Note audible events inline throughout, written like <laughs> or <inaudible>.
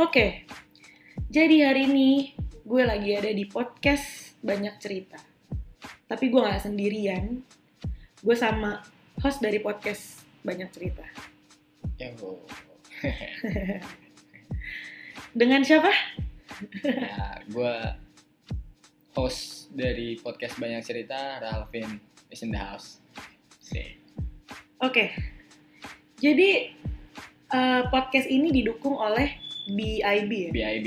Oke, jadi hari ini gue lagi ada di podcast Banyak Cerita. Tapi gue gak sendirian, gue sama host dari podcast Banyak Cerita. Yo. <laughs> Dengan siapa? ya, gue host dari podcast Banyak Cerita, Ralvin is in the house. Oke, jadi eh, podcast ini didukung oleh BIB ya? BIB,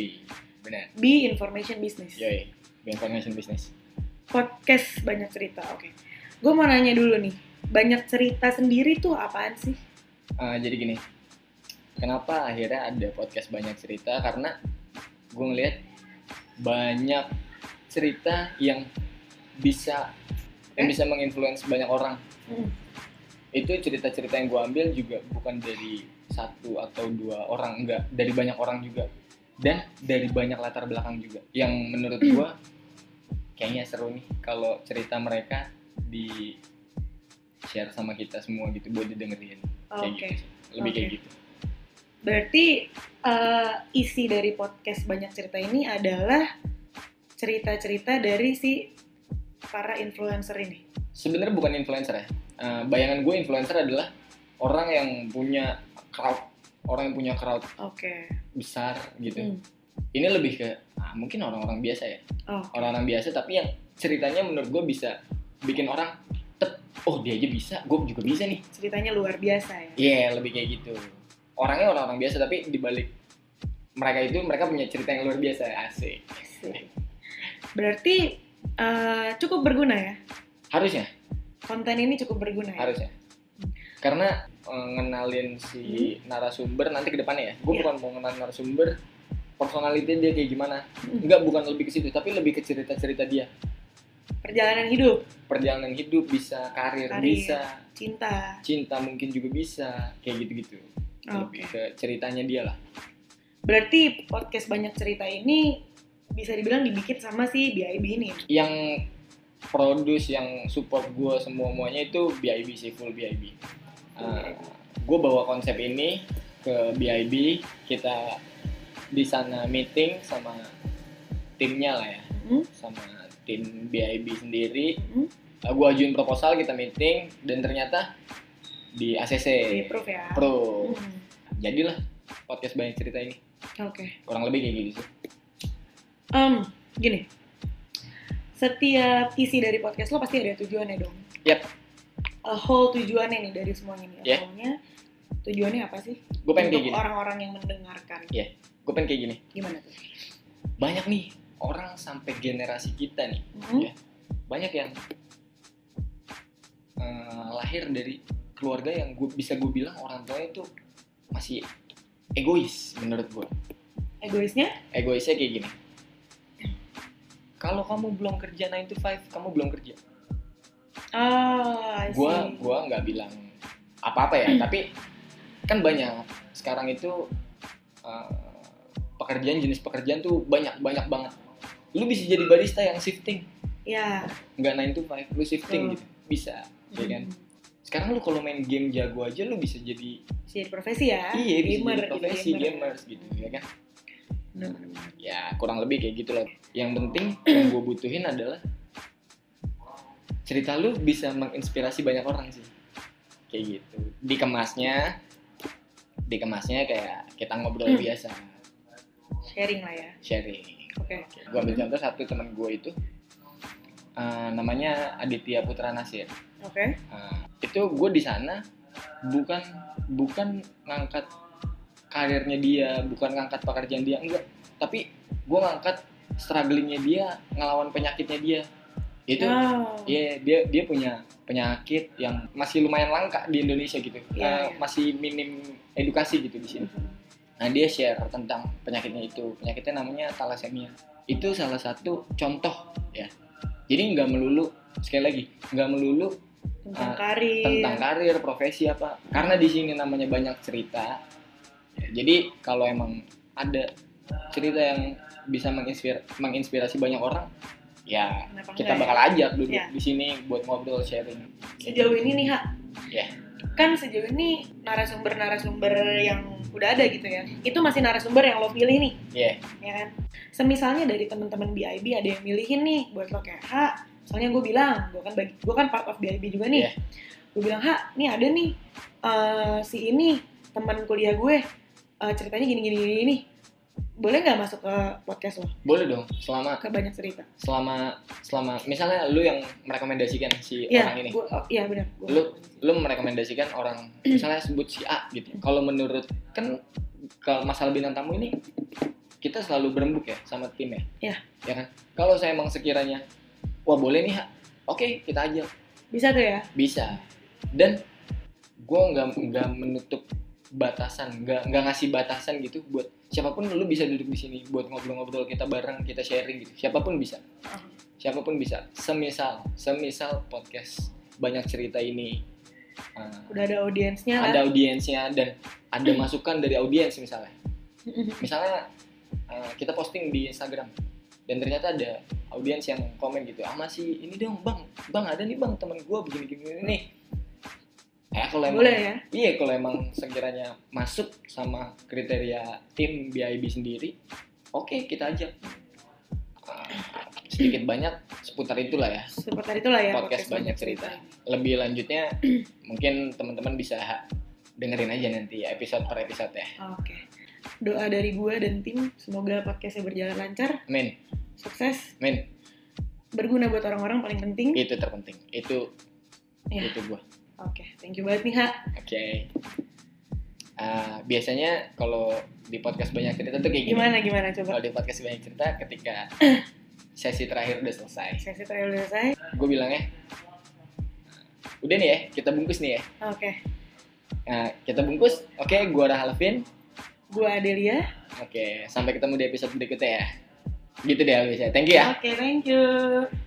benar. B Information Business. Yoi, B Information Business. Podcast Banyak Cerita, oke. Gue mau nanya dulu nih, Banyak Cerita sendiri tuh apaan sih? Eh, jadi gini, kenapa akhirnya ada podcast Banyak Cerita? Karena gue ngeliat banyak cerita yang bisa yang Eh? bisa menginfluence banyak orang. Hmm. Itu cerita-cerita yang gue ambil juga bukan dari satu atau dua orang, enggak dari banyak orang juga dan dari banyak latar belakang juga. Yang menurut gue kayaknya seru nih kalau cerita mereka di share sama kita semua gitu buat didengerin. Kayak Oke. gitu. Lebih kayak Oke. gitu. Berarti eh, isi dari podcast Banyak Cerita ini adalah cerita-cerita dari si para influencer ini. sebenarnya bukan influencer ya. Eh, bayangan gue influencer adalah orang yang punya crowd, orang yang punya crowd Oke. besar gitu. Hmm. Ini lebih ke ah, mungkin orang-orang biasa ya, Oh, orang-orang biasa tapi yang ceritanya menurut gue bisa bikin orang tep, oh dia aja bisa, gue juga bisa nih. ceritanya luar biasa ya. Iya lebih kayak gitu. Orangnya orang-orang biasa tapi dibalik mereka itu mereka punya cerita yang luar biasa asik. Berarti eh, cukup berguna ya. Harusnya, Konten ini cukup berguna ya. harusnya. Karena eh, ngenalin si narasumber nanti ke depannya ya. Gue Iya. bukan mau ngenalin narasumber personality dia kayak gimana. Hmm. Enggak, bukan lebih ke situ, tapi lebih ke cerita-cerita dia. Perjalanan hidup, Perjalanan hidup bisa, karir, Karir. bisa, cinta. cinta mungkin juga bisa, kayak gitu-gitu. Oke. Lebih ke ceritanya dia lah. Berarti podcast Banyak Cerita ini bisa dibilang dibikin sama si BIB ini. ya? Yang produce, yang support gue semua muanya itu BIB sih, full BIB. Gue bawa konsep ini ke BIB, kita di sana meeting sama timnya lah ya, Hmm? sama tim BIB sendiri. Hmm? gue ajuin proposal, kita meeting, dan ternyata di ACC Di approve ya. Pro. Hmm. Jadilah podcast banyak cerita ini. Oke. Kurang lebih kayak gitu sih. Em, gini. Setiap isi dari podcast lo pasti ada tujuannya dong. Yap. A whole tujuannya nih dari semuanya nih. Yeah. Awalnya tujuannya apa sih? Gue pengen kayak Untuk gini. orang-orang yang mendengarkan. Gue pengen kayak gini. Gimana tuh? Banyak nih orang sampai generasi kita nih Hmm? Ya. banyak yang eh, lahir dari keluarga yang gue bisa gue bilang orang tuanya itu masih egois menurut gue Egoisnya? egoisnya kayak gini kalau kamu belum kerja 9 to 5 kamu belum kerja Ah, see. gue gua nggak bilang apa-apa ya tapi kan banyak sekarang itu eh, pekerjaan jenis pekerjaan tuh banyak banyak banget lu bisa jadi barista yang shifting Ya. nggak 9 to 5 lu shifting Betul. gitu bisa ya kan Hmm. sekarang lu kalau main game jago aja lu bisa jadi Bisa jadi profesi ya. iya bisa gamer, jadi profesi gamer. gamers gitu ya kan Bener-bener. ya kurang lebih kayak gitu loh yang penting yang gue butuhin adalah cerita lu bisa menginspirasi banyak orang sih kayak gitu dikemasnya dikemasnya kayak kita ngobrol Hmm. biasa Sharing lah ya. sharing Oke. gue ambil contoh satu teman gue itu eh, namanya Aditya Putra Nasir Oke. Nah, itu gue di sana bukan bukan ngangkat karirnya dia, bukan ngangkat pekerjaan dia enggak, tapi gue ngangkat strugglingnya dia, ngelawan penyakitnya dia. Itu Oh. Iya, dia dia punya penyakit yang masih lumayan langka di Indonesia gitu. Eh, iya. Masih minim edukasi gitu di sini. Nah, dia share tentang penyakitnya itu. Penyakitnya namanya thalassemia. Itu salah satu contoh ya. Jadi nggak melulu sekali lagi, nggak melulu Tentang Ah, karir. tentang karir, profesi apa. Karena di sini namanya banyak cerita. Ya, jadi kalau emang ada cerita yang bisa menginspir menginspirasi banyak orang, ya Kenapa kita enggak bakal ya? ajak duduk Iya. di sini buat ngobrol sharing. Sejauh ini nih, Ha. Ya. kan sejauh ini narasumber-narasumber yang udah ada gitu ya itu masih narasumber yang lo pilih nih Iya. ya kan semisalnya dari teman-teman BIB ada yang milihin nih buat lo kayak ha misalnya gue bilang gue kan bagi gue kan part of BIB juga nih Iya. gue bilang ha nih ada nih eh, si ini teman kuliah gue eh, ceritanya gini gini gini nih boleh nggak masuk ke podcast lo Boleh dong, selama ke banyak cerita selama selama misalnya lu yang merekomendasikan si Iya, orang ini. gua, oh, iya benar. Gua- Lu lu merekomendasikan orang <clears throat> misalnya sebut si A gitu. Kalau menurut kan kalau masalah bintang tamu ini kita selalu berembuk ya sama tim ya. Iya. Ya kan? Kalau saya emang sekiranya wah boleh nih. Oke, kita aja. bisa tuh ya? Bisa. Dan gua nggak nggak menutup batasan, nggak nggak ngasih batasan gitu buat siapa pun lu bisa duduk di sini buat ngobrol-ngobrol kita bareng, kita sharing gitu. Siapa pun bisa. Siapa pun bisa. Semisal, semisal podcast banyak cerita ini uh, Udah ada audiensnya ada audiensnya dan ada <clears throat> masukan dari audiens misalnya. <clears throat> Misalnya uh, kita posting di Instagram dan ternyata ada audiens yang komen gitu, ah masih ini dong bang, bang ada nih bang teman gue begini gini nih. Eh kalau emang Boleh ya? Iya, kalau emang sekiranya masuk sama kriteria tim BIB sendiri, oke kita ajak. Ah, sedikit banyak seputar itulah ya Seperti itulah ya. podcast banyak cerita. Lebih lanjutnya <clears throat> mungkin teman-teman bisa dengerin aja nanti ya episode per episode ya. Oke. Doa dari gue dan tim, semoga podcastnya berjalan lancar, Amin, sukses, amin. berguna buat orang-orang paling penting. Itu terpenting. Itu Ya. itu gua. Oke, thank you banget nih, Ha. Oke. Ah, biasanya kalau di podcast banyak cerita tuh kayak gini. Gimana, gimana coba? Kalau di podcast banyak cerita ketika sesi terakhir udah selesai. Sesi trial udah selesai. gue bilangnya udah nih ya kita bungkus nih ya Oke. nah, kita bungkus oke gua Rahel Alvin Gue Adelia. oke sampai ketemu di episode berikutnya ya gitu deh biasanya thank you ya Oke, thank you.